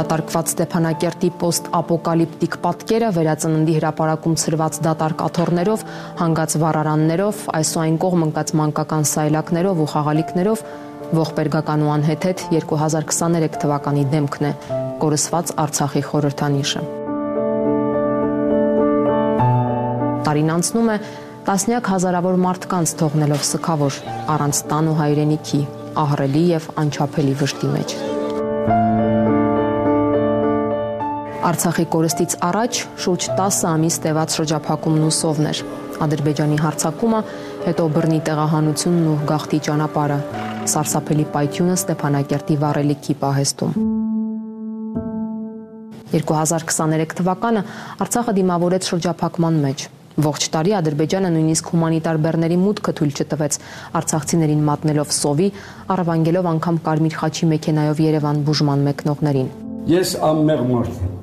Դատարկված Ստեփանակերտի post-ապոկալիպտիկ պատկերը վերածննդի հրապարակում ծրված դատարկ աթոռներով, հանգած վառարաններով, այսօայն կողմ ընկած մանկական սայլակներով ու խաղալիքներով ողբերգական ու անհեթեթ 2023 թվականի դեմքն է կորսված Արցախի խորհրդանիշը։ Տարին անցնում է տասնյակ հազարավոր մարդկանց թողնելով սքավոր առանց տան ու հայրենիքի, ահռելի եւ անչափելի վշտի մեջ։ Արցախի կորստից առաջ շուրջ 10 ամիս տևած շրջափակումն ու սովն էր։ Ադրբեջանի հարձակումը, հետո բռնի տեղահանությունն ու գաղթի ճանապարհը, սարսափելի պայթյունը Ստեփանակերտի վառելիքի պահեստում։ 2023 թվականը Արցախը դիմավորեց շրջափակման մեջ։ Ողջ տարի Ադրբեջանը նույնիսկ հումանիտար բեռների մուտքը թույլ չտվեց արցախցիներին մատնելով սովի, առավանգելով անգամ Կարմիր խաչի մեքենայով Երևան բուժման մեկնողներին։ Ես անմեղ մարդ եմ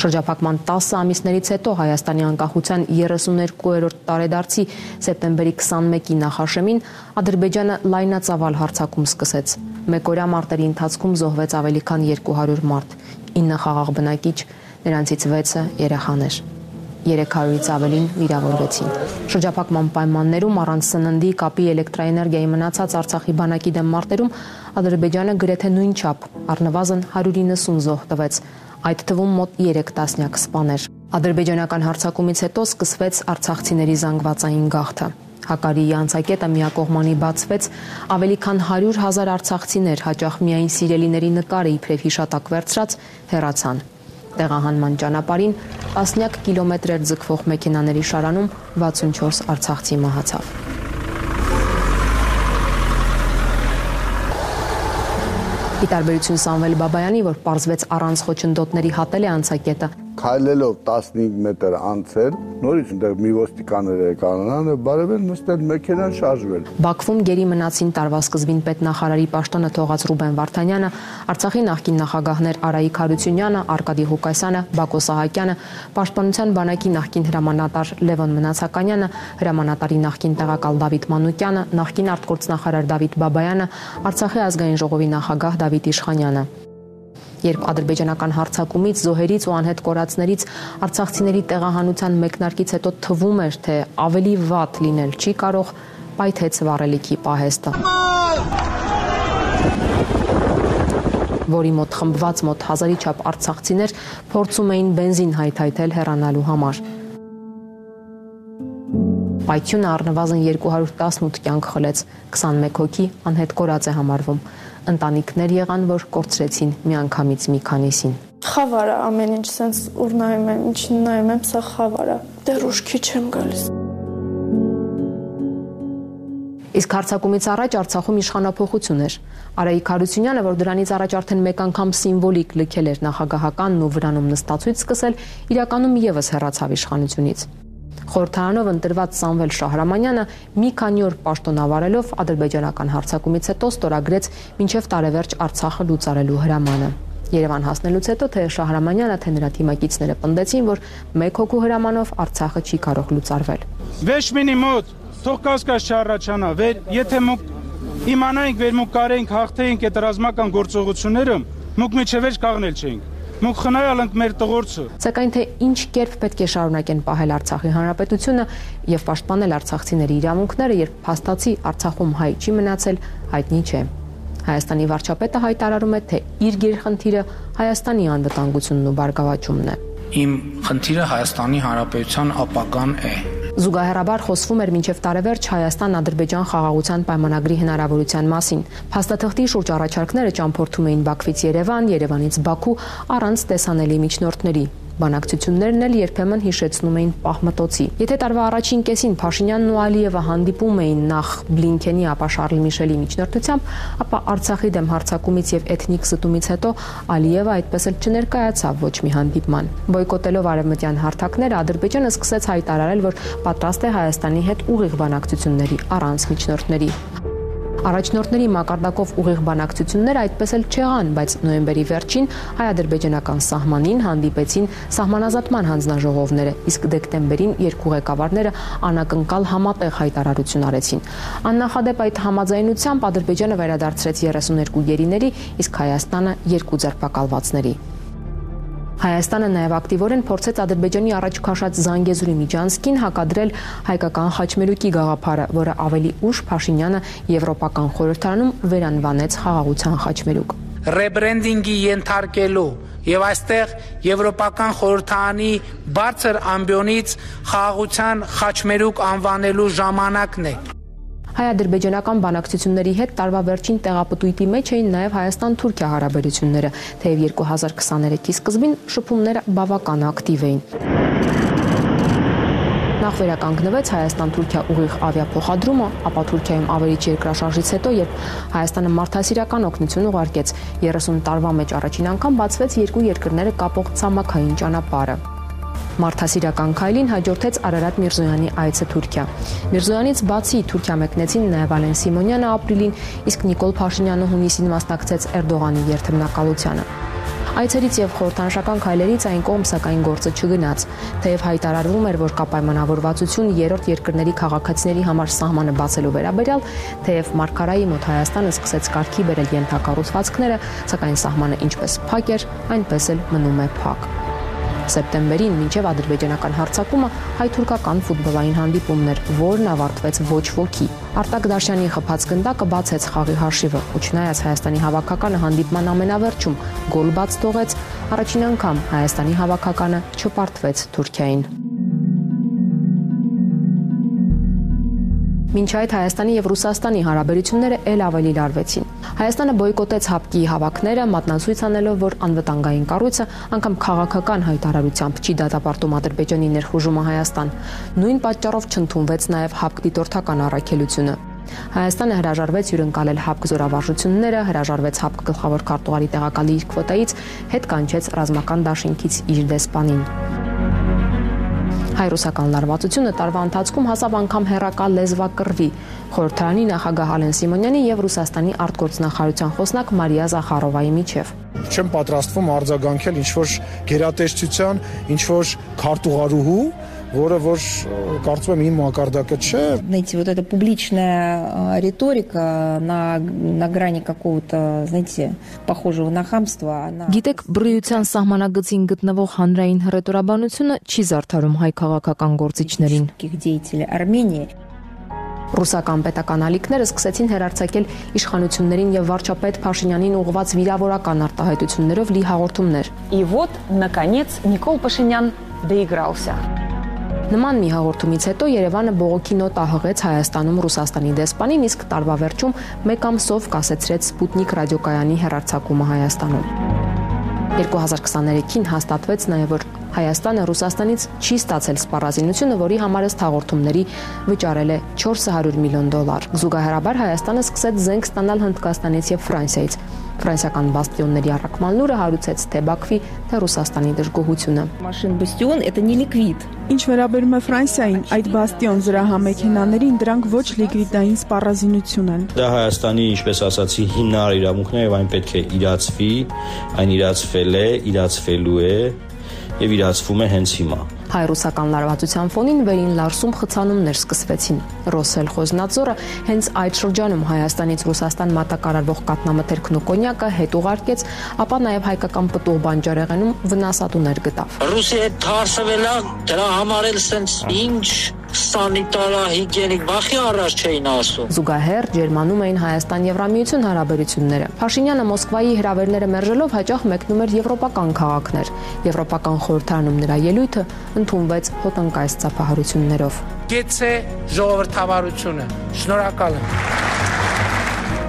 Շրջափակման 10 ամիսներից հետո Հայաստանի անկախության 32-րդ տարեդարձի սեպտեմբերի 21-ի նախաշեմին Ադրբեջանը լայնածավալ հարձակում սկսեց։ Մեկօրյա մարտերի ընթացքում զոհվեց ավելի քան 200 մարդ, 9 խաղաղ բնակիչ, նրանցից 6-ը երեխաներ։ 300-ից ավելին վիրավորվեցին։ Շրջափակման պայմաններում առանց սննդի, կապի, էլեկտրաէներգիայի մնացած Արցախի բանակի դեմ մարտերում Ադրբեջանը գրեթե նույն չափ առնվազն 190 զոհ տվեց, այդ թվում մոտ 3 տասնյակ սպաներ։ Ադրբեջանական հարձակումից հետո սկսվեց արցախցիների զանգվածային գաղթը։ Հակարիի անցակետը միակողմանի բացվեց, ավելի քան 100 հազար արցախցիներ հաճախ միայն սիրելիների նկարը իբրև հիշատակ վերցրած հեռացան։ Տեղահանման ճանապարհին տասնյակ կիլոմետրեր ձգվող մեքենաների շարանում 64 արցախցի մահացավ։ Ի տարբերություն Սամվել Բաբայանի, որ պարզվեց առանց խոչընդոտների հատել է անցակետը, քայլելով 15 մետր անցել, նորից այնտեղ մի ոստիկաններ եկան, բարևել նստել մեքենան շարժվել։ Բաքվում գերի մնացին տարվա սկզբին պետնախարարի պաշտոնը թողած Ռուբեն Վարդանյանը, Արցախի նախկին նախագահներ Արայիկ Հարությունյանը, Արկադի Ղուկասյանը, Բակո Սահակյանը, Պաշտպանության բանակի նախկին հրամանատար Լևոն Մնացականյանը, հրամանատարի նախկին տեղակալ Դավիթ Մանուկյանը, նախկին արտգործնախարար Դավիթ Բաբայանը, Արցախի ազգային ժողովի նախագահ Դավիթ Իշխանյանը երբ ադրբեջանական հարձակումից, զոհերից ու անհետ կորածներից արցախցիների տեղահանության մեկնարկից հետո թվում էր, թե ավելի վատ լինել չի կարող, պայթեց վառելիքի պահեստը որի մոտ խմբված մոտ հազարի չափ արցախցիներ փորձում էին բենզին հայթայթել հեռանալու համար։ Պայթյունը առնվազն 218 կյանք խլեց, 21 հոգի անհետ կորած է համարվում ընտանիքներ եղան, որ կորցրեցին միանգամից մի քանիսին։ Խավարա ամեն ինչ sense ուր նայում եմ, ինչ նայում եմ, սա խավարա։ Դեռ ուշքի չեմ գալիս։ Իսկ հարցակումից առաջ Արցախում իշխանապողություն էր։ Արայիկ Հարությունյանը, որ դրանից առաջ արդեն մեկ անգամ սիմվոլիկ լքել էր նախագահականն ու վրանում նստածույց սկսել, իրականում եւս հեռացավ իշխանությունից։ Խորհրդարանով ընտրված Սամվել Շահրամանյանը մի քանի օր պաշտոնավարելով ադրբեջանական հարձակումից հետո ստորագրեց մինչև տարեվերջ Արցախը լուծարելու հրամանը։ Երևան հասնելուց հետո թե Շահրամանյանը, թե նրա թիմակիցները պնդեցին, որ մեկ հոգու հրամանով Արցախը չի կարող լուծարվել։ Վեշմինի մոտ թող կասկած չառաջանա, վեր եթե մուկ իմանայինք, վեր մուկ կարեինք հաղթեինք այդ ռազմական գործողությունները, մուկ միջևեր կաղնել չէինք Մուք խնայալ ենք մեր տղորցը։ Սակայն թե ինչ կերպ պետք է շարունակեն պահել Արցախի հանրապետությունը եւ պաշտպանել արցախցիների իրավունքները, երբ փաստացի Արցախում հայ չի մնացել, հայտնի չէ։ Հայաստանի վարչապետը հայտարարում է, թե իր գերխնդիրը Հայաստանի անվտանգությունն ու բարգավաճումն է։ Իմ խնդիրը Հայաստանի Հանրապետության ապագան է Զուգահեռաբար խոսվում էր մինչև տարեվերջ Հայաստան-Ադրբեջան խաղաղության պայմանագրի հնարավորության մասին։ Փաստաթղթի շուրջ առաջարկները ճամփորդում էին Բաքվից Երևան, Երևանից Բաքու առանց տեսանելի միջնորդների։ Բանակցություններն էլ երբեմն հիշեցնում էին պահմտոցի։ Եթե տարվա առաջին կեսին Փաշինյանն ու Ալիևը հանդիպում էին նախ Բլինքենի, ապա Շարլ Միշելի միջնորդությամբ, ապա Արցախի դեմ հարձակումից եւ էթնիկ զտումից հետո Ալիևը այդպես էլ չներկայացավ ոչ մի հանդիպման։ Բոյկոտելով արևմտյան հարթակները Ադրբեջանը սկսեց հայտարարել, որ պատրաստ է Հայաստանի հետ ուղիղ բանակցությունների առանց միջնորդների։ Առաջնորդների մակարդակով ուղիղ բանակցությունները այդպես էլ չեղան, բայց նոյեմբերի վերջին հայ-ադրբեջանական սահմանին հանդիպեցին սահմանազատման հանձնաժողովները, իսկ դեկտեմբերին երկու ղեկավարները անակնկալ համատեղ հայտարարություն արեցին։ Աննախադեպ այդ համաձայնությամբ Ադրբեջանը վերադարձրեց 32 գերիների, իսկ Հայաստանը երկու ձերբակալվածների։ Հայաստանը նաև ակտիվորեն փորձեց Ադրբեջանի առաջ քաշած Զանգեզուրի Միջանցկին հակադրել հայկական խաչմերուկի գաղափարը, որը ավելի ուշ Փաշինյանը Եվրոպական խորհրդարանում վերանվանեց խաղաղության խաչմերուկ։ Ռեբրենդինգի ենթարկելու եւ այստեղ Եվրոպական խորհրդանի բարձր ամբիոնից խաղաղության խաչմերուկ անվանելու ժամանակն է։ Հայ-ադրբեջանական բանակցությունների հետ տարվա վերջին տեղապտույտի մեջ էին նաև Հայաստան-Թուրքիա հարաբերությունները, թեև 2023-ի սկզբին շփումները բավական ակտիվ էին։ Նախ վերականգնվեց Հայաստան-Թուրքիա ուղիղ ավիափոխադրումը, ապա Թուրքիայում ավերիչ երկրաշարժից հետո, երբ Հայաստանը մարդասիրական օգնություն ուղարկեց, 30 տարվա մեջ առաջին անգամ բացվեց երկու երկրները կապող ցամաքային ճանապարհը։ Մարդասիրական քայլին հաջորդեց Արարատ Միրզոյանի այցը Թուրքիա։ Միրզոյանից բացի Թուրքիա մեկնեցին նաև Ալեն Սիմոնյանը ապրիլին, իսկ Նիկոլ Փաշինյանը հունիսին մասնակցեց Էրդողանի երթմնակալությանը։ Այցերից եւ խորհրդանշական քայլերից այն կողմ սակայն գործը չգնաց, թեև հայտարարվում էր, որ կա պայմանավորվածություն երրորդ երկրների քաղաքացիների համար սահմանը բացելու վերաբերյալ, թեև Մարկարայի մոտ Հայաստանը սկսեց կարգի բերել ենթակառուցվածքները, սակայն սահմանը ինչպես փակ էր, այնպես էլ մնում է փակ սեպտեմբերին մինչև ադրբեջանական հարձակումը հայ-թուրքական ֆուտբոլային հանդիպումներ, որն ավարտվեց ոչ ոքի։ Արտակ Դաշյանի խփած գնդակը բացեց խաղի հաշիվը, ու չնայած Հայաստանի հավաքականը հանդիպման ամենավերջում գոլ բաց թողեց, առաջին անգամ Հայաստանի հավաքականը չպարտվեց Թուրքիային։ Մինչ այդ Հայաստանի եւ Ռուսաստանի հարաբերությունները ել ավելի լարվեցին։ Հայաստանը բոյկոտեց հապկի հավաքները, մատնացույց անելով, որ անվտանգային կառույցը անգամ քաղաքական հայտարարությամբ չի դատապարտում Ադրբեջանի ներխուժումը Հայաստան։ Նույն պատճառով չընդունվեց նաև հապկ դիտորդական առաքելությունը։ Հայաստանը հրաժարվեց հյուրընկալել հապկ զորավարժությունները, հրաժարվեց հապկ գլխավոր քարտուղարի տեղակալի իր քվոտայից, հետ կանչեց ռազմական դաշինքից իր դեսպանին։ Հայ-ռուսական լարվածությունը տարվա ընթացքում հասավ անգամ հերակա լեզվակռվի։ Խորհրդարանի նախագահ Ալեն Սիմոնյանի եւ Ռուսաստանի արտգործնախարարության խոսնակ Մարիա Զախարովայի միջև չեմ պատրաստվում արձագանքել ինչ որ գերատեսչության, ինչ որ քարտուղարուհու որը որ կարծում եմ իմ մակարդակը չէ։ Знаете, вот эта публичная риторика на на грани какого-то, знаете, похожего на хамство, она Գիտեք, բռիության սահմանագծին գտնվող հանրային հռետորաբանությունը չի զարդարում հայ քաղաքական գործիչներին։ деятелей Армении Ռուսական պետական ալիքները սկսեցին հերարցակել իշխանություններին եւ վարչապետ Փաշինյանին ուղղված վիրավորական արտահայտություններով լի հաղորդումներ։ И вот, наконец, Никол Пашинян доигрался. Նման մի հաղորդումից հետո Երևանը բողոքի նոտա հղեց Հայաստանում Ռուսաստանի դեսպանին, իսկ տարվա վերջում մեկ ամսով կասեցրեց Սպուտնիկ ռադիոկայանի հերարցակումը Հայաստանում։ 2023-ին հաստատվեց նաև որ Հայաստանը Ռուսաստանից չի ստացել սպառազինությունը, որի համար ըստ հաղորդումների վճարել է 400 միլիոն դոլար։ Զուգահեռաբար Հայաստանը սկսեց զենք ստանալ Հնդկաստանից եւ Ֆրանսիայից։ Ֆրանսիական բաստիոնների առաքման լուրը հարուցեց թե Բաքվի, թե Ռուսաստանի դժգոհությունը։ Машин Бастион это не ликвид. Ինչ վերաբերում է Ֆրանսիային, այդ բաստիոն զրահամեքենաներին դրանք ոչ լիկվիդային սպառազինություն են։ Դա Հայաստանի, ինչպես ասացի, հիմնարար իրավունքն է եւ այն պետք է իրացվի, այն իրացվել է, իրացվելու է եւ իրացվում է հենց հիմա։ Հայ-ռուսական լարվածության ֆոնին վերին լարսում խցանումներ սկսվեցին։ Ռոսել Խոզնածորը հենց այդ շրջանում Հայաստանից Ռուսաստան մատակարարվող կատնամթերքն ու կոնյակը հետ ուղարկեց, ապա նաև հայկական պտուղ բանջարեղենում վնասատուներ գտավ։ Ռուսի հետ թարսվելա դրա համար էլ սենց ինչ սանիտարահիգիենիկ բախի առաջ չէին ասում։ Զուգահեռ Ջերմանում էին Հայաստան-Եվրամիություն հարաբերությունները։ Փաշինյանը Մոսկվայի հրավերները մերժելով հաճախ մեկնում էր եվրոպական քաղաքներ։ Եվրոպական խորհրդարանում նրա ելույթը ընդունվեց հոտնկայս ծափահարություններով։ Գեցե ժողովրդավարությունը։ Շնորհակալ եմ։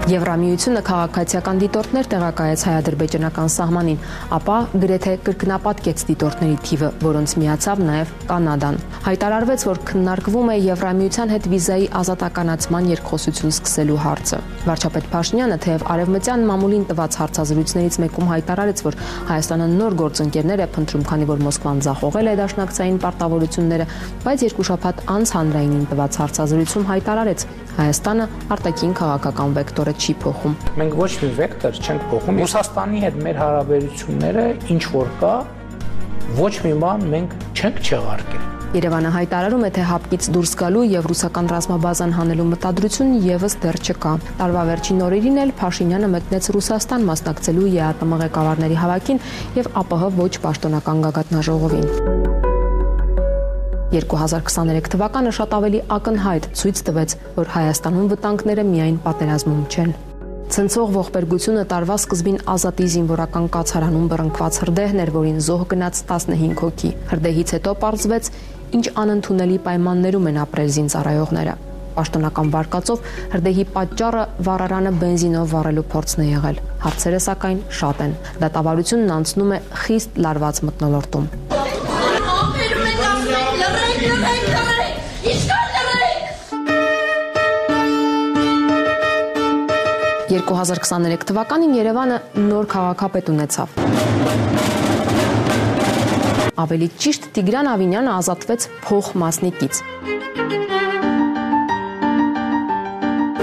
Եվրամիությունը քաղաքացիական դիտորդներ տեղակայեց հայ-ադրբեջանական սահմանին, ապա գրեթե կրկնապատկեց դիտորդների թիվը, որոնց միացավ նաև Կանադան։ Հայտարարվեց, որ քննարկվում է Եվրամիության հետ վիզայի ազատականացման երկխոսություն սկսելու հարցը։ Վարչապետ Փաշինյանը թեև արևմտյան մամուլին տված հարցազրույցներից մեկում հայտարարեց, որ Հայաստանը նոր գործընկերներ է փնտրում, քանի որ Մոսկվան ձախողել է դաշնակցային պարտավորությունները, բայց երկու շաբաթ անց հանրայինին տված հարցազրույցում հայտարարեց, Հայաստանը արտաքին քաղաքական վեկտորը չի փոխում։ Մենք ոչ մի վեկտոր չենք փոխում։ Ռուսաստանի հետ մեր հարաբերությունները ինչ որ կա, ոչ մի բան մենք չենք չեղարկել։ Երևանը հայտարարում է, թե հապկից դուրս գալու եւ ռուսական ռազմաբազան հանելու մտադրություն եւս դեռ չկա։ Տարվա վերջին օրերին էլ Փաշինյանը մեկնեց Ռուսաստան մասնակցելու ԵԱՏՄ ղեկավարների հավաքին եւ ԱՊՀ ոչ պաշտոնական գագաթնաժողովին։ 2023 թվականը շատ ավելի ակնհայտ ցույց տվեց, որ Հայաստանում վտանգները միայն պատերազմում չեն։ Ցնցող ողբերգությունը տարվա սկզբին Ազատի զինվորական կացարանում բռնկված հրդեհներ, որին զոհ գնաց 15 հոգի։ Հրդեհից հետո պարզվեց, ինչ անընդունելի պայմաններում են ապրել զինծառայողները։ Պաշտոնական վարկածով հրդեհի պատճառը վառարանը բենզինով վառելու փորձն է եղել։ Հարցերը սակայն շատ են։ Դատավարությունն անցնում է խիստ լարված մտնոլորտում։ 2023 թվականին Երևանը նոր քաղաքապետ ունեցավ։ Ավելի ճիշտ Տիգրան Ավինյանը ազատվեց փոխմասնիկից։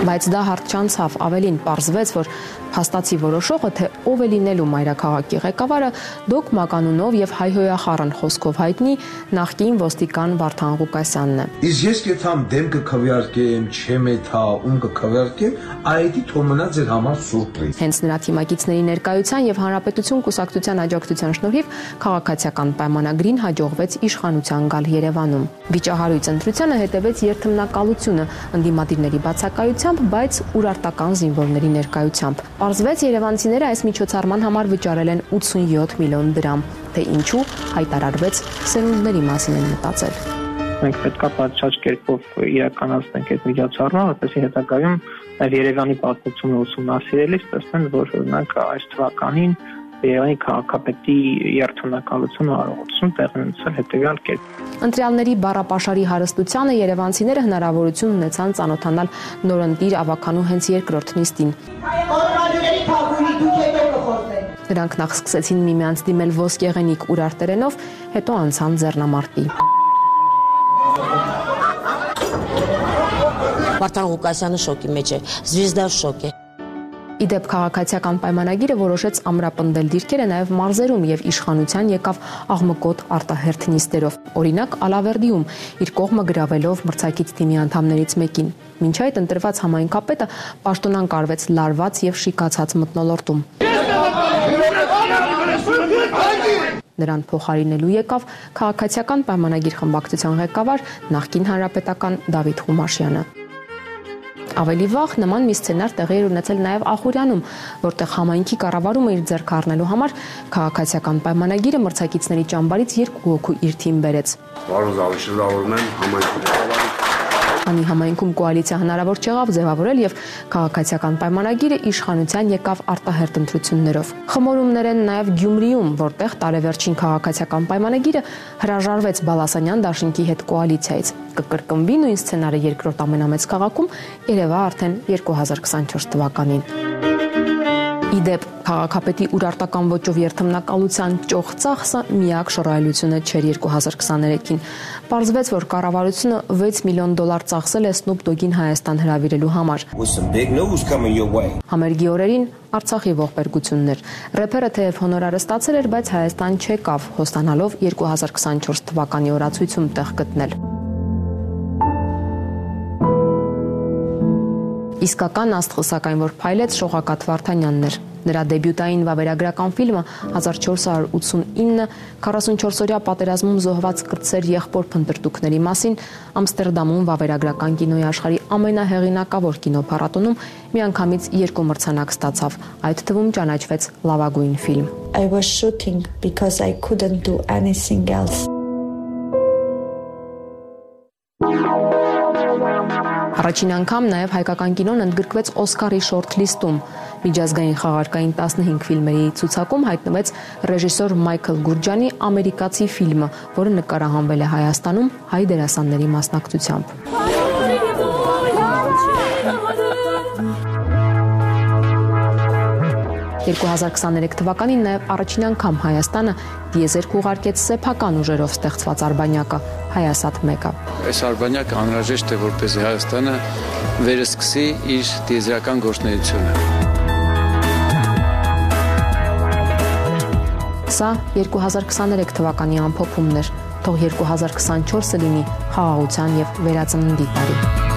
Բայց դա հարթ չանցավ, ավելին պարզվեց, որ փաստացի որոշողը, թե ով է լինելու մայրաքաղաքի ղեկավարը, դոկ Մականունով եւ հայհոյախառն խոսքով հայտնի նախկին ոստիկան Վարդան Ղուկասյանն է։ Իսկ ես կեթամ դեմ կքվյարկեմ, չեմ էթա, ում կքվյարկեմ, այդի թոմնա ձեր համար սուրպրիզ։ Հենց նրա թիմակիցների ներկայության եւ հանրապետություն կուսակցության աջակցության շնորհիվ քաղաքացիական պայմանագրին հաջողվեց իշխանության գալ Երևանում։ Վիճահարույց ընտրությանը հետևեց երթմնակալությունը ընդդիմադիրների բացակայությամբ, բայց ուրարտական զինվորների ներկայությամբ։ Պարզվեց Երևանցիները այս միջոցառման համար վճարել են 87 միլիոն դրամ, թե ինչու հայտարարվեց սերունդների մասին են մտածել մենք պետքա պատշաճ կերպով իրականացնենք այդ միջոցառումը, որպեսզի հետագայում նաև Երևանի պատմությունը ուսումնասիրելիս տեսնեն, որ օրինակ այս թվականին Երևանի քաղաքապետի երթունակալությունը արողություն տեղի ունեցել հետևյալ կերպ։ Ընտրյալների բառապաշարի հարստությանը երևանցիները հնարավորություն ունեցան ծանոթանալ նորընտիր ավականու հենց երկրորդ նիստին։ Նրանք նախ սկսեցին միմյանց դիմել ոսկեղենիկ ուրարտերենով, հետո անցան ձեռնամարտի։ Վարդան Ղուկասյանը շոկի մեջ է, Զվիզդա շոկ է։ Իդեպ քաղաքացիական պայմանագիրը որոշեց ամրապնդել դիրքերը նաև մարզերում եւ իշխանության եկավ աղմկոտ արտահերթ նիստերով։ Օրինակ Ալավերդիում իր կողմը գրավելով մրցակից թիմի անդամներից մեկին։ Մինչ այդ ընտրված համայնքապետը պաշտոնան կարվեց լարված եւ շիկացած մտնոլորտում։ Նրան փոխարինելու եկավ քաղաքացիական պայմանագիր խմբակցության ղեկավար նախկին հանրապետական Դավիթ Խումաշյանը։ Ավելի վաղ նման մի սցենար տեղի էր ունեցել նաև Ախուրյանում, որտեղ համայնքի կառավարումը իր ձեռք առնելու համար քաղաքացիական պայմանագիրը մրցակիցների ճամբարից երկու հոգու իր թիմ բերեց։ Պարոն Զավիշը լավորում են համայնքի կառավարի Անի համայնքում կոալիցիա հնարավոր չեղավ ձևավորել եւ քաղաքացիական պայմանագիրը իշխանության եկավ արտահերտ ընտրություններով։ Խմորումներ են նաեւ Գյումրիում, որտեղ տարեվերջին քաղաքացիական պայմանագիրը հրաժարվեց Բալասանյան դաշինքի հետ կոալիցիայից։ Կկրկնվի նույն սցենարը երկրորդ ամենամեծ քաղաքում Երևա արդեն 2024 թվականին։ Իդեպ քաղաքապետի urարտական ոճով երթմնակալության ճոխ ծախսը միակ շռայլությունը չէր 2023-ին։ Պարզվեց, որ կառավարությունը 6 միլիոն դոլար ծախսել է Snoop Dogg-ին Հայաստան հրավիրելու համար։ Համերգի օրերին Արցախի ողբերգություններ։ Рэփերը թեև հոնորարը ստացել էր, բայց Հայաստան չեկավ, հոստանալով 2024 թվականի օրացույցում տեղ գտնել։ Իսկական աստղը սակայն որ փայլեց Շողակաթ Վարդանյանն էր։ Նրա դեբյուտային վավերագրական ֆիլմը 1489 44-օրյա պատերազմում զոհված կրտսեր եղբոր փնտրտուքների մասին Ամստերդամում վավերագրական կինոյի աշխարհի ամենահեղինակավոր կինոփառատոնում միանգամից երկու մրցանակ ստացավ։ Այդ թվում ճանաչվեց լավագույն ֆիլմ։ I was shooting because I couldn't do anything else. Առաջին անգամ նաև հայկական կինոն ընդգրկվեց Օսկարի շորթ-լիստում։ Միջազգային խաղարկային 15 ֆիլմերի ցուցակում հայտնվեց ռեժիսոր Մայքլ Գուրջյանի ամերիկացի ֆիլմը, որը նկարահանվել է Հայաստանում հայ դերասանների մասնակցությամբ։ 2023 թվականին նաև առաջին անգամ Հայաստանը դիեզերք ուղարկեց սեփական ուժերով ստեղծված Արբանյակը Հայասատ 1-ը։ Այս Արբանյակը անհրաժեշտ է որպեսզի Հայաստանը վերսկսի իր դիեզերական գործունեությունը։ Սա 2023 թվականի ամփոփումն էր։ Թող 2024-ը լինի խաղաղության եւ վերածննդի տարի։